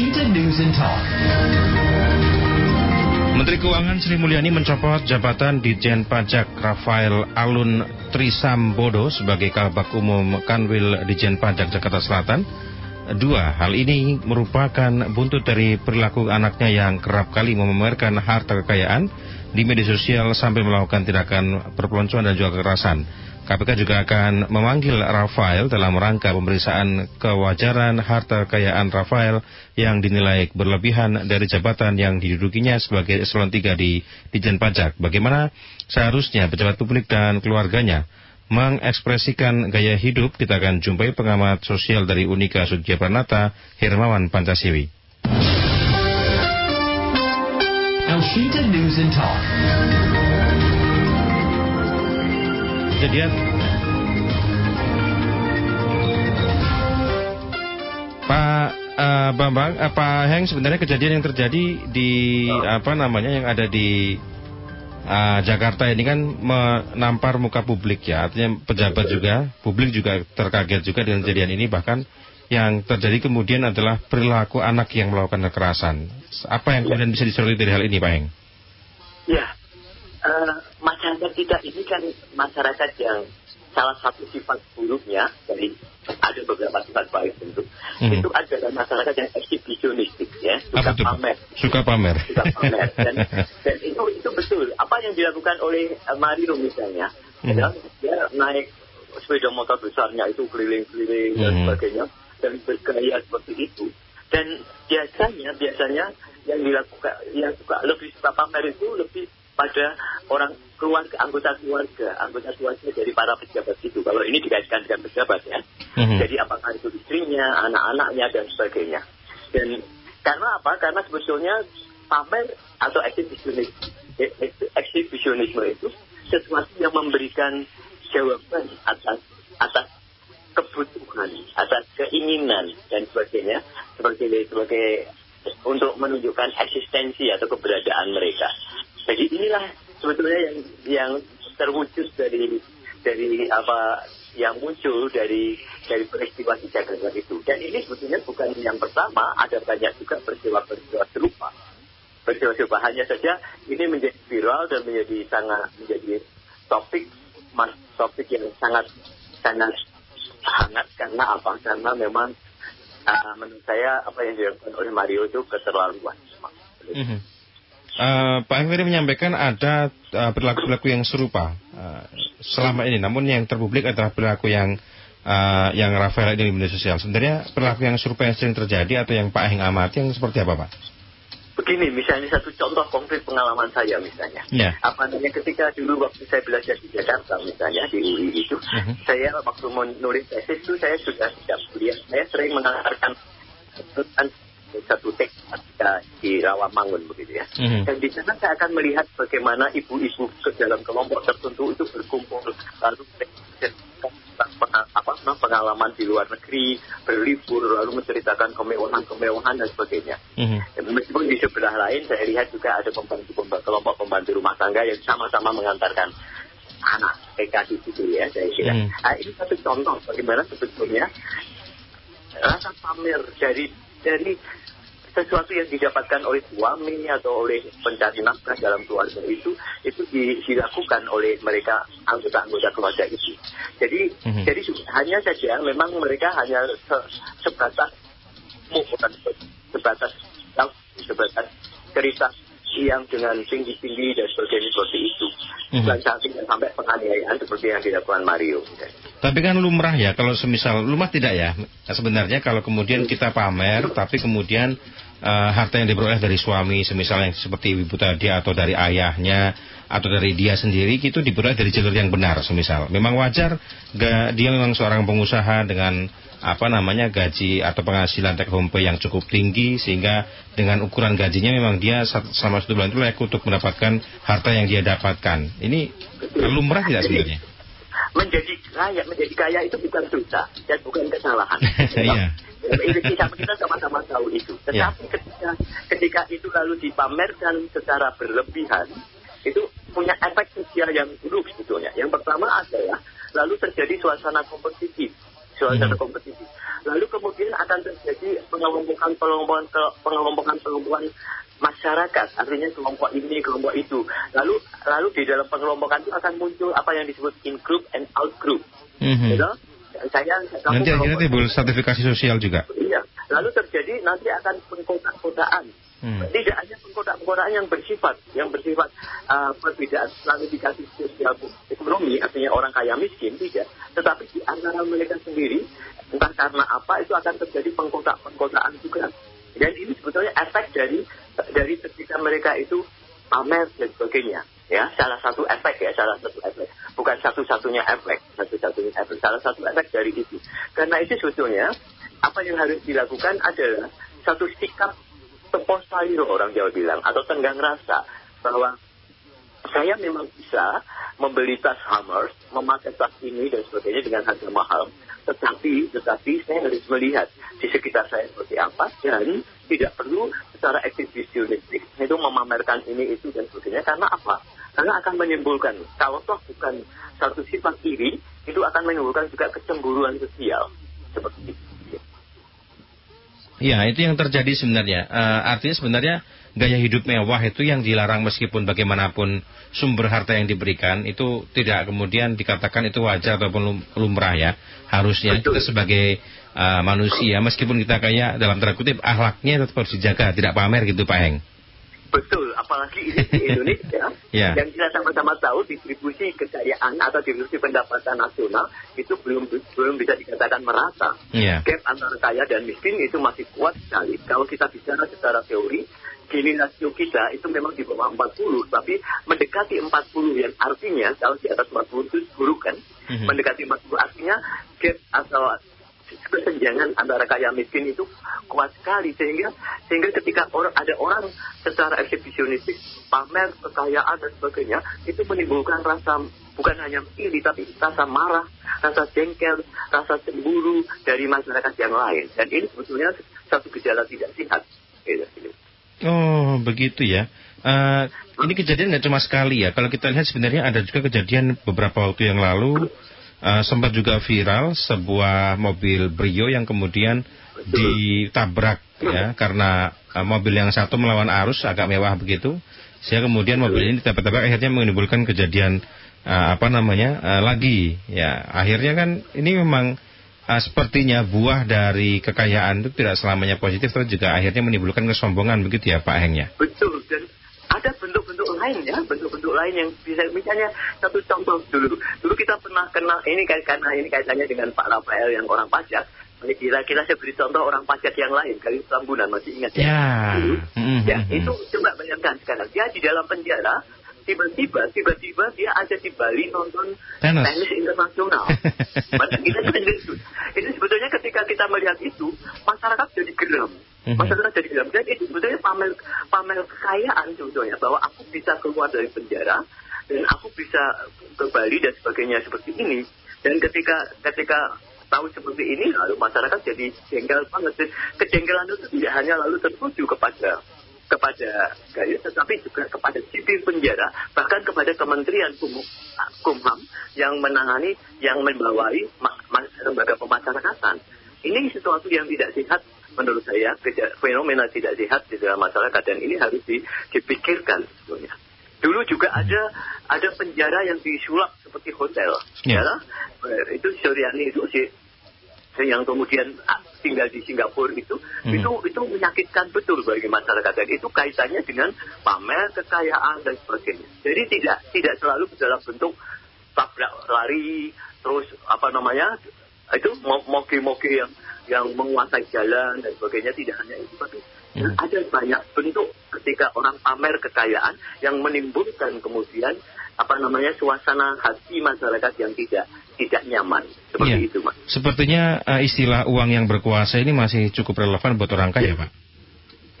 Washington News and Talk. Menteri Keuangan Sri Mulyani mencopot jabatan Ditjen Pajak Rafael Alun Trisambodo sebagai Kabak Umum Kanwil Ditjen Pajak Jakarta Selatan. Dua, hal ini merupakan buntut dari perilaku anaknya yang kerap kali memamerkan harta kekayaan di media sosial sampai melakukan tindakan perpeloncoan dan juga kekerasan. KPK juga akan memanggil Rafael dalam rangka pemeriksaan kewajaran harta kekayaan Rafael yang dinilai berlebihan dari jabatan yang didudukinya sebagai eselon 3 di Dijen Pajak. Bagaimana seharusnya pejabat publik dan keluarganya mengekspresikan gaya hidup, kita akan jumpai pengamat sosial dari Unika Sudja Pranata, Hermawan Pancasiwi. Kejadian Pak uh, Bambang, uh, Pak Heng sebenarnya kejadian yang terjadi di apa namanya yang ada di uh, Jakarta ini kan menampar muka publik ya, artinya pejabat juga, publik juga terkaget juga dengan kejadian ini bahkan yang terjadi kemudian adalah perilaku anak yang melakukan kekerasan. Apa yang kemudian bisa disoroti dari hal ini, Pak Heng? Ya, uh, masyarakat kita ini kan masyarakat yang salah satu sifat buruknya dari ada beberapa sifat baik tentu. Hmm. itu adalah masyarakat yang eksibisionistik ya. Suka pamer. Suka pamer. Suka pamer. Dan, dan itu itu betul. Apa yang dilakukan oleh uh, Mario misalnya hmm. adalah dia naik sepeda motor besarnya itu keliling-keliling hmm. dan sebagainya dan bergaya seperti itu. Dan biasanya biasanya yang dilakukan yang suka lebih suka pamer itu lebih pada orang keluarga, anggota keluarga, anggota keluarga dari para pejabat itu. Kalau ini dikaitkan dengan pejabat ya. Mm-hmm. Jadi apakah itu istrinya, anak-anaknya dan sebagainya. Dan karena apa? Karena sebetulnya pamer atau eksibisionisme, eksibisionisme itu sesuatu yang memberikan jawaban atas atas kebutuhan, atas keinginan dan sebagainya sebagai sebagai untuk menunjukkan eksistensi atau keberadaan mereka. Jadi inilah sebetulnya yang yang terwujud dari dari apa yang muncul dari dari peristiwa di Jakarta itu. Dan ini sebetulnya bukan yang pertama, ada banyak juga peristiwa-peristiwa serupa. Peristiwa serupa hanya saja ini menjadi viral dan menjadi sangat menjadi topik topik yang sangat sangat hangat karena apa? Karena memang uh, menurut saya apa yang dilakukan oleh Mario itu keterlaluan. Mm -hmm. Uh, Pak Henry menyampaikan ada uh, perilaku-perilaku yang serupa uh, selama ini, namun yang terpublik adalah perilaku yang uh, yang Rafael ini di media sosial. Sebenarnya perilaku yang serupa yang sering terjadi atau yang Pak Heng amati yang seperti apa, Pak? Begini, misalnya satu contoh konkret pengalaman saya misalnya. Yeah. Apa namanya ketika dulu waktu saya belajar di Jakarta misalnya di UI itu, uh -huh. saya waktu menulis tesis itu saya sudah tidak kuliah, saya sering mengantarkan satu teks di Rawamangun begitu ya. Mm-hmm. Dan di sana saya akan melihat bagaimana ibu-ibu ke dalam kelompok tertentu itu berkumpul lalu apa pengalaman di luar negeri, berlibur, lalu menceritakan kemewahan-kemewahan dan sebagainya. Mm-hmm. meskipun di sebelah lain saya lihat juga ada pembantu, pembantu kelompok pembantu rumah tangga yang sama-sama mengantarkan anak TK di situ ya saya kira. Mm-hmm. Nah, ini satu contoh bagaimana sebetulnya rasa pamer dari dari sesuatu yang didapatkan oleh suami atau oleh pencari nafkah dalam keluarga itu itu dilakukan oleh mereka anggota-anggota keluarga itu. Jadi mm-hmm. jadi hanya saja memang mereka hanya se, sebatas bukan sebatas sebatas cerita yang dengan tinggi-tinggi dan sebagainya seperti itu. Mm-hmm. Dan sampai penganiayaan seperti yang dilakukan Mario. Tapi kan lumrah ya, kalau semisal lumrah tidak ya, sebenarnya kalau kemudian kita pamer, tapi kemudian uh, harta yang diperoleh dari suami, semisal yang seperti ibu tadi atau dari ayahnya atau dari dia sendiri, itu diperoleh dari jalur yang benar, semisal. Memang wajar, ga, dia memang seorang pengusaha dengan apa namanya gaji atau penghasilan take home pay yang cukup tinggi sehingga dengan ukuran gajinya memang dia selama satu bulan itu layak untuk mendapatkan harta yang dia dapatkan. Ini lumrah tidak sebenarnya? menjadi kaya menjadi kaya itu bukan dosa dan bukan kesalahan. Iya. Kita sama-sama tahu itu. Iya. Tetapi ketika ketika itu lalu dipamerkan secara berlebihan, itu punya efek sosial yang buruk sebetulnya. Yang pertama adalah lalu terjadi suasana kompetitif suasana hmm. kompetisi. Lalu kemudian akan terjadi pengelompokan pengelompokan pengelompokan pengelompokan masyarakat, artinya kelompok ini, kelompok itu. Lalu lalu di dalam pengelompokan itu akan muncul apa yang disebut in group and out group. Mm-hmm. Gitu? Saya, nanti akhirnya timbul sertifikasi sosial juga. Iya. Lalu terjadi nanti akan pengkotak-kotaan. Hmm. Tidak hanya pengkotak-pengkotaan yang bersifat, yang bersifat uh, perbedaan stratifikasi sosial ekonomi, artinya orang kaya miskin, tidak. Tetapi di antara mereka sendiri, entah karena apa, itu akan terjadi pengkotak-pengkotaan juga. Dan ini sebetulnya efek dari dari ketika mereka itu pamer dan sebagainya. Ya, salah satu efek ya, salah satu efek. Bukan satu-satunya efek, satu-satunya efek. Salah satu efek dari itu. Karena itu sebetulnya apa yang harus dilakukan adalah satu sikap tepos orang Jawa bilang atau tenggang rasa bahwa saya memang bisa membeli tas Hammer, memakai tas ini dan sebagainya dengan harga mahal. Tetapi, tetapi saya harus melihat di sekitar saya seperti apa dan tidak perlu secara eksibisionistik itu memamerkan ini itu dan sebagainya karena apa? Karena akan menimbulkan kalau toh bukan satu sifat iri itu akan menimbulkan juga kecemburuan sosial seperti itu. Ya, itu yang terjadi sebenarnya. Uh, artinya sebenarnya gaya hidup mewah itu yang dilarang meskipun bagaimanapun sumber harta yang diberikan itu tidak kemudian dikatakan itu wajar ataupun lumrah ya. Harusnya Betul. kita sebagai uh, manusia meskipun kita kayak dalam tanda kutip akhlaknya tetap harus dijaga, tidak pamer gitu Pak Heng. Betul, apalagi ini di Indonesia yeah. yang kita sama-sama tahu distribusi kekayaan atau distribusi pendapatan nasional itu belum belum bisa dikatakan merata. Yeah. Gap antara kaya dan miskin itu masih kuat sekali. Kalau kita bicara secara teori, gini rasio kita itu memang di bawah 40, tapi mendekati 40 yang artinya kalau di atas 40 itu buruk kan. Mm -hmm. Mendekati 40 artinya gap atau kesenjangan antara kaya miskin itu kuat sekali sehingga sehingga ketika orang ada orang secara eksibisionistik pamer kekayaan dan sebagainya itu menimbulkan rasa bukan hanya iri tapi rasa marah, rasa jengkel, rasa cemburu dari masyarakat yang lain dan ini sebetulnya satu gejala tidak sehat. Oh begitu ya. Uh, ini kejadian nggak cuma sekali ya. Kalau kita lihat sebenarnya ada juga kejadian beberapa waktu yang lalu uh, sempat juga viral sebuah mobil Brio yang kemudian ditabrak ya karena uh, mobil yang satu melawan arus agak mewah begitu. Sehingga kemudian mobil ini tabrak-tabrak akhirnya menimbulkan kejadian uh, apa namanya uh, lagi ya. Akhirnya kan ini memang uh, sepertinya buah dari kekayaan itu tidak selamanya positif terus juga akhirnya menimbulkan kesombongan begitu ya Pak Heng ya betul lain ya, bentuk-bentuk lain yang bisa misalnya satu contoh dulu. Dulu kita pernah kenal ini karena ini kaitannya dengan Pak Rafael yang orang pajak. Kira-kira saya beri contoh orang pajak yang lain kali Sambunan masih ingat ya? Ya, mm-hmm. ya itu coba bayangkan sekarang dia di dalam penjara tiba-tiba tiba-tiba dia ada di Bali nonton tenis, tenis internasional. kita itu. Itu sebetulnya ketika kita melihat itu masyarakat jadi geram. Mhm. Masyarakat jadi geram. Dan itu sebetulnya pamer pamer kekayaan sebetulnya bahwa aku bisa keluar dari penjara dan aku bisa ke Bali dan sebagainya seperti ini. Dan ketika ketika tahu seperti ini lalu masyarakat jadi jengkel banget. Kejengkelan itu tidak hanya lalu tertuju kepada kepada Gaya tetapi juga kepada sipil penjara bahkan kepada Kementerian Kumham yang menangani yang membawai lembaga pemasyarakatan ini sesuatu yang tidak sehat menurut saya fenomena tidak sehat di dalam masyarakat dan ini harus dipikirkan sebetulnya dulu juga ada ada penjara yang disulap seperti hotel yeah. ya itu Suryani itu si yang kemudian ah, tinggal di Singapura itu hmm. itu itu menyakitkan betul bagi masyarakat dan itu kaitannya dengan pamer kekayaan dan sebagainya. Jadi tidak tidak selalu dalam bentuk tabrak lari terus apa namanya itu moge-moge yang yang menguasai jalan dan sebagainya tidak hanya itu tapi hmm. ada banyak bentuk ketika orang pamer kekayaan yang menimbulkan kemudian apa namanya suasana hati masyarakat yang tidak tidak nyaman seperti ya. itu, Mas. Sepertinya uh, istilah uang yang berkuasa ini masih cukup relevan buat orang kaya, Pak.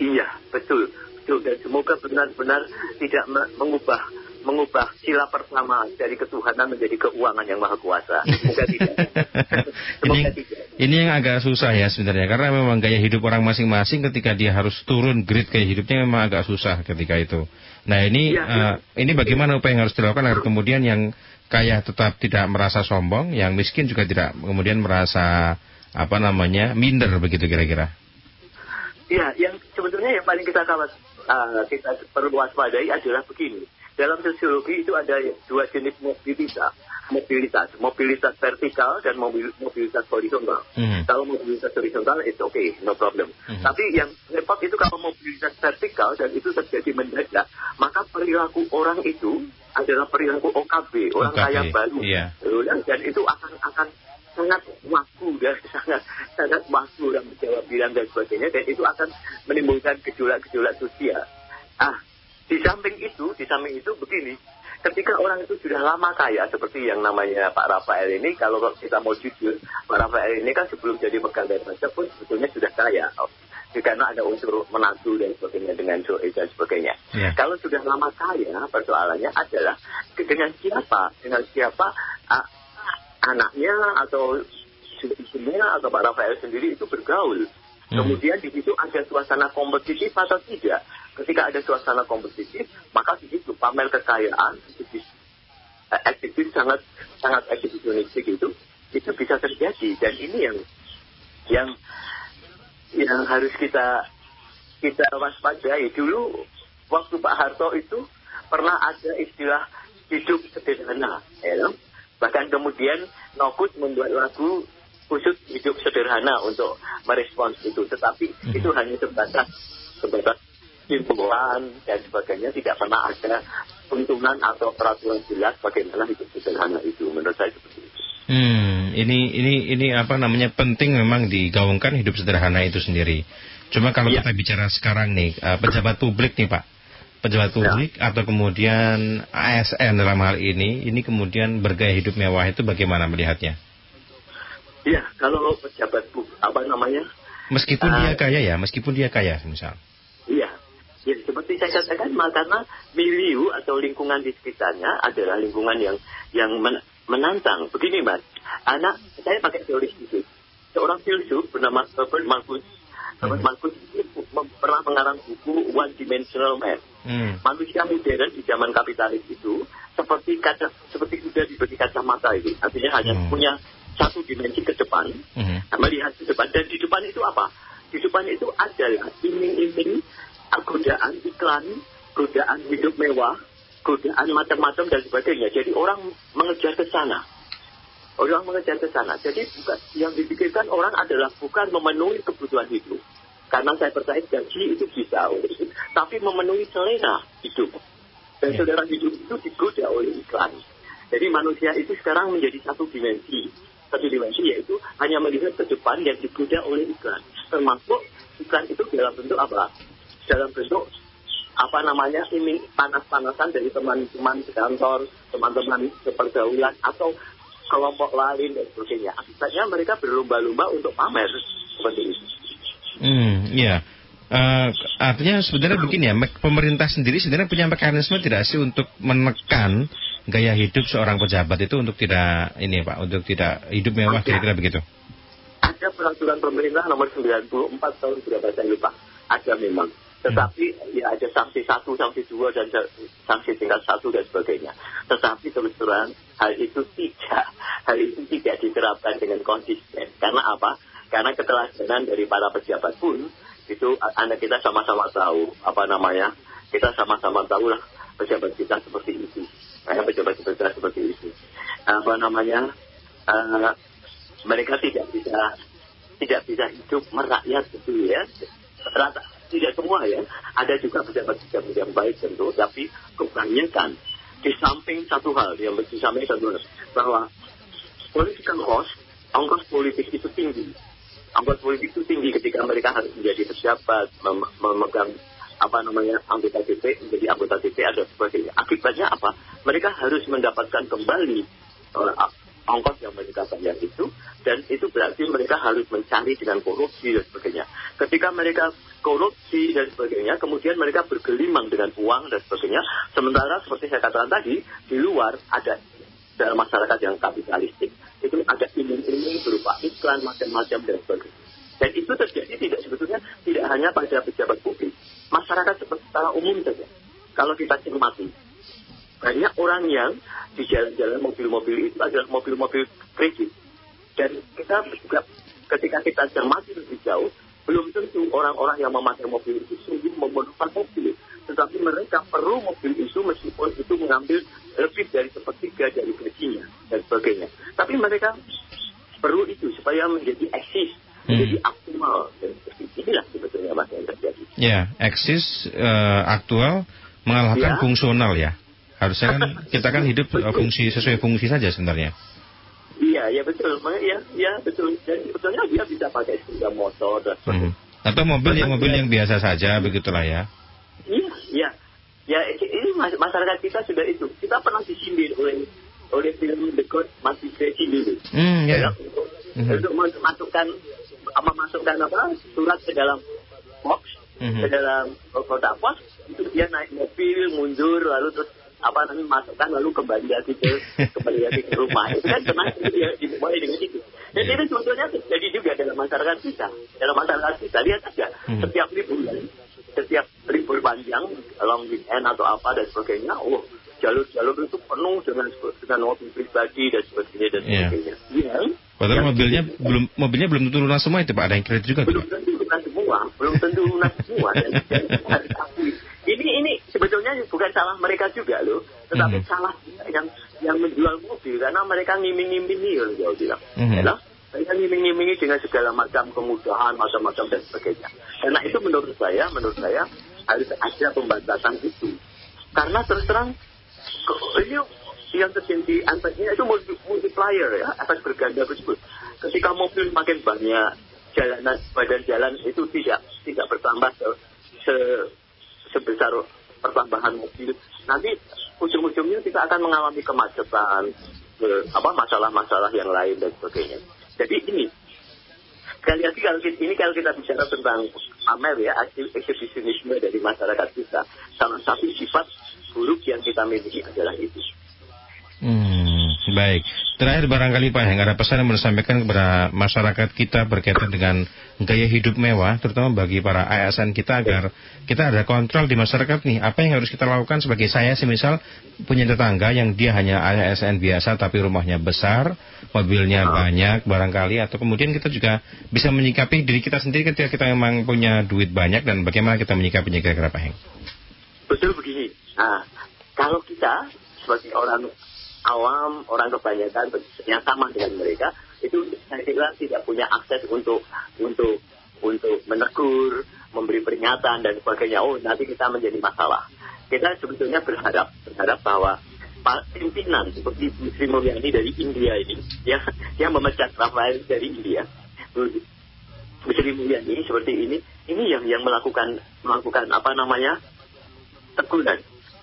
Iya, betul. Betul dan semoga benar-benar tidak mengubah mengubah sila pertama dari ketuhanan menjadi keuangan yang maha kuasa. Semoga tidak. Semoga ini, tidak. Ini yang agak susah ya sebenarnya karena memang gaya hidup orang masing-masing ketika dia harus turun grid gaya hidupnya memang agak susah ketika itu. Nah ini ya, uh, ini bagaimana upaya yang harus dilakukan agar kemudian yang kaya tetap tidak merasa sombong, yang miskin juga tidak kemudian merasa apa namanya minder begitu kira-kira. Iya, yang sebetulnya yang paling kita kawat uh, kita perlu waspadai adalah begini. Dalam sosiologi itu ada dua jenis mobilitas mobilitas, mobilitas vertikal dan mobil, mobilitas horizontal. Mm. Kalau mobilitas horizontal itu oke, okay, no problem. Mm. Tapi yang repot itu kalau mobilitas vertikal dan itu terjadi mendadak, maka perilaku orang itu adalah perilaku OKB, orang OKB. kaya baru, yeah. dan itu akan akan sangat waktu dan sangat sangat waktu dan menjawab bilang dan sebagainya dan itu akan menimbulkan gejolak-gejolak sosial. Ah, di samping itu, di samping itu begini, ketika orang itu sudah lama kaya seperti yang namanya Pak Rafael ini kalau kita mau jujur Pak Rafael ini kan sebelum jadi pegawai pajak pun sebetulnya sudah kaya karena ada unsur menantu dan sebagainya dengan Joe dan sebagainya. Yeah. Kalau sudah lama kaya persoalannya adalah dengan siapa dengan siapa uh, anaknya atau istrinya atau Pak Rafael sendiri itu bergaul. Hmm. Kemudian di situ ada suasana kompetitif atau tidak? Ketika ada suasana kompetitif, maka di situ pamer kekayaan, aktivis eh, sangat sangat eksibisionistik itu, itu bisa terjadi. Dan ini yang yang yang harus kita kita waspadai. Dulu waktu Pak Harto itu pernah ada istilah hidup sederhana, ya, bahkan kemudian Nokus membuat lagu khusus hidup sederhana untuk merespons itu, tetapi hmm. itu hanya sebatas sebatas simpulan dan sebagainya tidak pernah ada untungan atau peraturan jelas bagaimana hidup sederhana itu menurut saya seperti itu. Hmm, ini ini ini apa namanya penting memang digaungkan hidup sederhana itu sendiri. Cuma kalau ya. kita bicara sekarang nih uh, pejabat publik nih Pak, pejabat ya. publik ya. atau kemudian ASN dalam hal ini, ini kemudian bergaya hidup mewah itu bagaimana melihatnya? Iya, kalau pejabat apa namanya? Meskipun uh, dia kaya ya, meskipun dia kaya misal. Iya, Ya, seperti saya katakan, karena milieu atau lingkungan di sekitarnya adalah lingkungan yang yang men menantang. Begini, Mas, anak saya pakai teori fisik. Seorang filsuf bernama Robert Marcus Robert hmm. Marcus pernah mengarang buku One Dimensional Man. Hmm. Manusia modern di zaman kapitalis itu seperti kaca seperti sudah diberi kacamata itu. Artinya hanya hmm. punya satu dimensi ke depan, hmm. melihat ke depan dan di depan itu apa? Di depan itu adalah iming-iming godaan iklan, godaan hidup mewah, godaan macam-macam dan sebagainya. Jadi orang mengejar ke sana. Orang mengejar ke sana. Jadi bukan yang dipikirkan orang adalah bukan memenuhi kebutuhan hidup. Karena saya percaya gaji itu bisa, tapi memenuhi selera hidup. Dan ya. selera hidup itu digoda oleh iklan. Jadi manusia itu sekarang menjadi satu dimensi. Satu dimensi yaitu hanya melihat ke depan yang digoda oleh iklan. Termasuk iklan itu dalam bentuk apa? dalam bentuk apa namanya ini panas-panasan dari teman-teman di kantor, teman-teman sepergaulan atau kelompok lain dan sebagainya. Akibatnya mereka berlomba-lomba untuk pamer seperti itu. Hmm, iya. Uh, artinya sebenarnya begini ya, pemerintah sendiri sebenarnya punya mekanisme tidak sih untuk menekan gaya hidup seorang pejabat itu untuk tidak ini Pak, untuk tidak hidup mewah kira-kira begitu? Ada peraturan pemerintah nomor 94 tahun berapa saya lupa. Ada memang tetapi ya ada sanksi satu, sanksi dua, dan sanksi tingkat satu dan sebagainya. Tetapi terus terang hal itu tidak, hal itu tidak diterapkan dengan konsisten. Karena apa? Karena keteladanan dari para pejabat pun itu anak kita sama-sama tahu apa namanya. Kita sama-sama tahu lah pejabat kita seperti itu. Kayak pejabat kita seperti itu. Apa namanya? Uh, mereka tidak bisa tidak bisa hidup merakyat gitu ya. Rata, tidak semua ya, ada juga pejabat-pejabat yang baik tentu, tapi kebanyakan di samping satu hal, yang di samping satu hal, bahwa political cost, ongkos politik itu tinggi. Ongkos politik itu tinggi ketika mereka harus menjadi pejabat, mem memegang apa namanya anggota DP, menjadi anggota DP ada sebagainya. Akibatnya apa? Mereka harus mendapatkan kembali uh, ongkos yang mereka bayar itu, dan itu berarti mereka harus mencari dengan korupsi dan sebagainya. Ketika mereka korupsi dan sebagainya, kemudian mereka bergelimang dengan uang dan sebagainya. Sementara seperti saya katakan tadi, di luar ada dalam masyarakat yang kapitalistik, itu ada iming-iming berupa iklan macam-macam dan sebagainya. Dan itu terjadi tidak sebetulnya tidak hanya pada pejabat publik, masyarakat secara umum saja. Kalau kita cermati, banyak orang yang di jalan-jalan mobil-mobil itu adalah mobil-mobil kredit. Dan kita juga ketika kita cermati lebih jauh, belum tentu orang-orang yang memakai mobil itu sungguh memerlukan mobil. Tetapi mereka perlu mobil itu meskipun itu mengambil lebih dari sepertiga dari gajinya dan sebagainya. Tapi mereka perlu itu supaya menjadi eksis, menjadi hmm. aktual. Dan inilah sebetulnya mas yang terjadi. Ya, eksis uh, aktual mengalahkan ya. fungsional ya. Harusnya kan kita kan hidup betul. fungsi sesuai fungsi saja sebenarnya. Iya, ya betul. Ya, ya betul. Jadi sebetulnya dia bisa pakai sepeda motor dan hmm. Atau mobil yang mobil yang biasa saja begitulah ya. Iya, iya. Ya ini masyarakat kita sudah itu. Kita pernah disindir oleh oleh film The God masih Crazy dulu. Hmm, ya. ya. Hmm. Untuk memasukkan memasukkan apa surat ke dalam box, hmm. ke dalam kotak pos, itu dia naik mobil mundur lalu terus apa namanya masukkan lalu kembali lagi ke kembali lagi ke rumah itu kan pernah ya dimulai dengan itu dan yeah. itu sebetulnya terjadi juga dalam masyarakat kita dalam masyarakat kita lihat saja hmm. setiap liburan setiap libur panjang long weekend atau apa dan sebagainya oh jalur-jalur itu penuh dengan dengan mobil pribadi dan sebagainya dan yeah. sebagainya ya, Padahal mobilnya belum mobilnya belum tentu lunas semua itu Pak ada yang kredit juga belum tentu lunas semua belum tentu lunas semua dan, dan ini ini sebetulnya bukan salah mereka juga loh, tetapi mm -hmm. salah yang yang menjual mobil karena mereka ngiming-ngimingi loh jauh bilang. Mm -hmm. Ya, mereka ngiming-ngimingi dengan segala macam kemudahan, macam-macam dan sebagainya. Karena itu menurut saya, menurut saya harus ada pembatasan itu. Karena terus terang ini yang terjadi efeknya itu multiplier ya, efek berganda tersebut. Ketika mobil makin banyak, jalanan badan jalan itu tidak tidak bertambah se, se sebesar pertambahan mobil, nanti ujung-ujungnya kita akan mengalami kemacetan, ke, apa masalah-masalah yang lain dan sebagainya. Jadi ini sekali lagi kalau kita, ini kalau kita bicara tentang amer ya eksibisionisme dari masyarakat kita, salah satu sifat buruk yang kita miliki adalah itu. Hmm, baik. Terakhir barangkali Pak yang ada pesan yang mau disampaikan kepada masyarakat kita berkaitan dengan gaya hidup mewah, terutama bagi para ASN kita agar kita ada kontrol di masyarakat nih. Apa yang harus kita lakukan sebagai saya, semisal punya tetangga yang dia hanya ASN biasa tapi rumahnya besar, mobilnya banyak barangkali, atau kemudian kita juga bisa menyikapi diri kita sendiri ketika kita memang punya duit banyak dan bagaimana kita menyikapinya kira-kira Pak Heng? Betul begini. Nah, kalau kita sebagai orang awam, orang kebanyakan yang sama dengan mereka, itu saya kira tidak punya akses untuk untuk untuk menegur, memberi peringatan dan sebagainya. Oh, nanti kita menjadi masalah. Kita sebetulnya berharap berharap bahwa pimpinan seperti Bu Sri Mulyani dari India ini, ya, yang memecat Rafael dari India, Bu Sri Mulyani seperti ini, ini yang yang melakukan melakukan apa namanya teguran.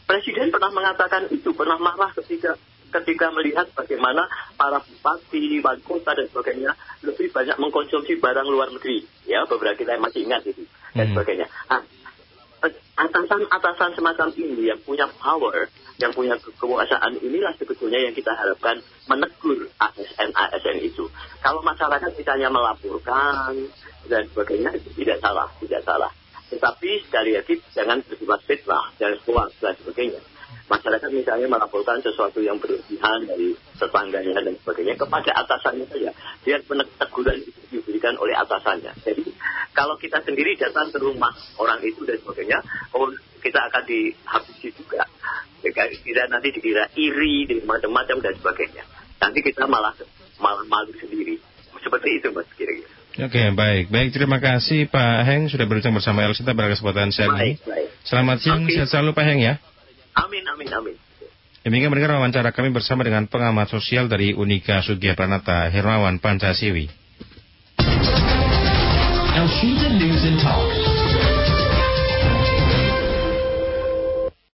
Presiden pernah mengatakan itu, pernah marah ketika ketika melihat bagaimana para bupati, wali kota dan sebagainya lebih banyak mengkonsumsi barang luar negeri. Ya, beberapa kita masih ingat itu dan hmm. sebagainya. Nah, atasan-atasan semacam ini yang punya power, yang punya kekuasaan inilah sebetulnya yang kita harapkan menegur ASN-ASN itu. Kalau masyarakat misalnya melaporkan dan sebagainya itu tidak salah, tidak salah. Tetapi sekali lagi jangan bersifat fitnah, jangan kuat dan sebagainya masyarakat misalnya melaporkan sesuatu yang berlebihan dari tetangganya dan sebagainya kepada atasannya saja. Biar teguran itu diberikan oleh atasannya. Jadi kalau kita sendiri datang ke rumah orang itu dan sebagainya, oh kita akan dihabisi juga. Kita nanti dikira iri, dan macam-macam dan sebagainya. Nanti kita malah malah malu sendiri. Seperti itu mas kira-kira. Oke, baik. Baik, terima kasih Pak Heng sudah berbincang bersama Elsita pada kesempatan siang ini. Selamat siang, okay. sehat selalu Pak Heng ya. Amin, amin, amin. Demikian mendengar wawancara kami bersama dengan pengamat sosial dari Unika Sugia Pranata, Hermawan Pancasiwi. News and Talk.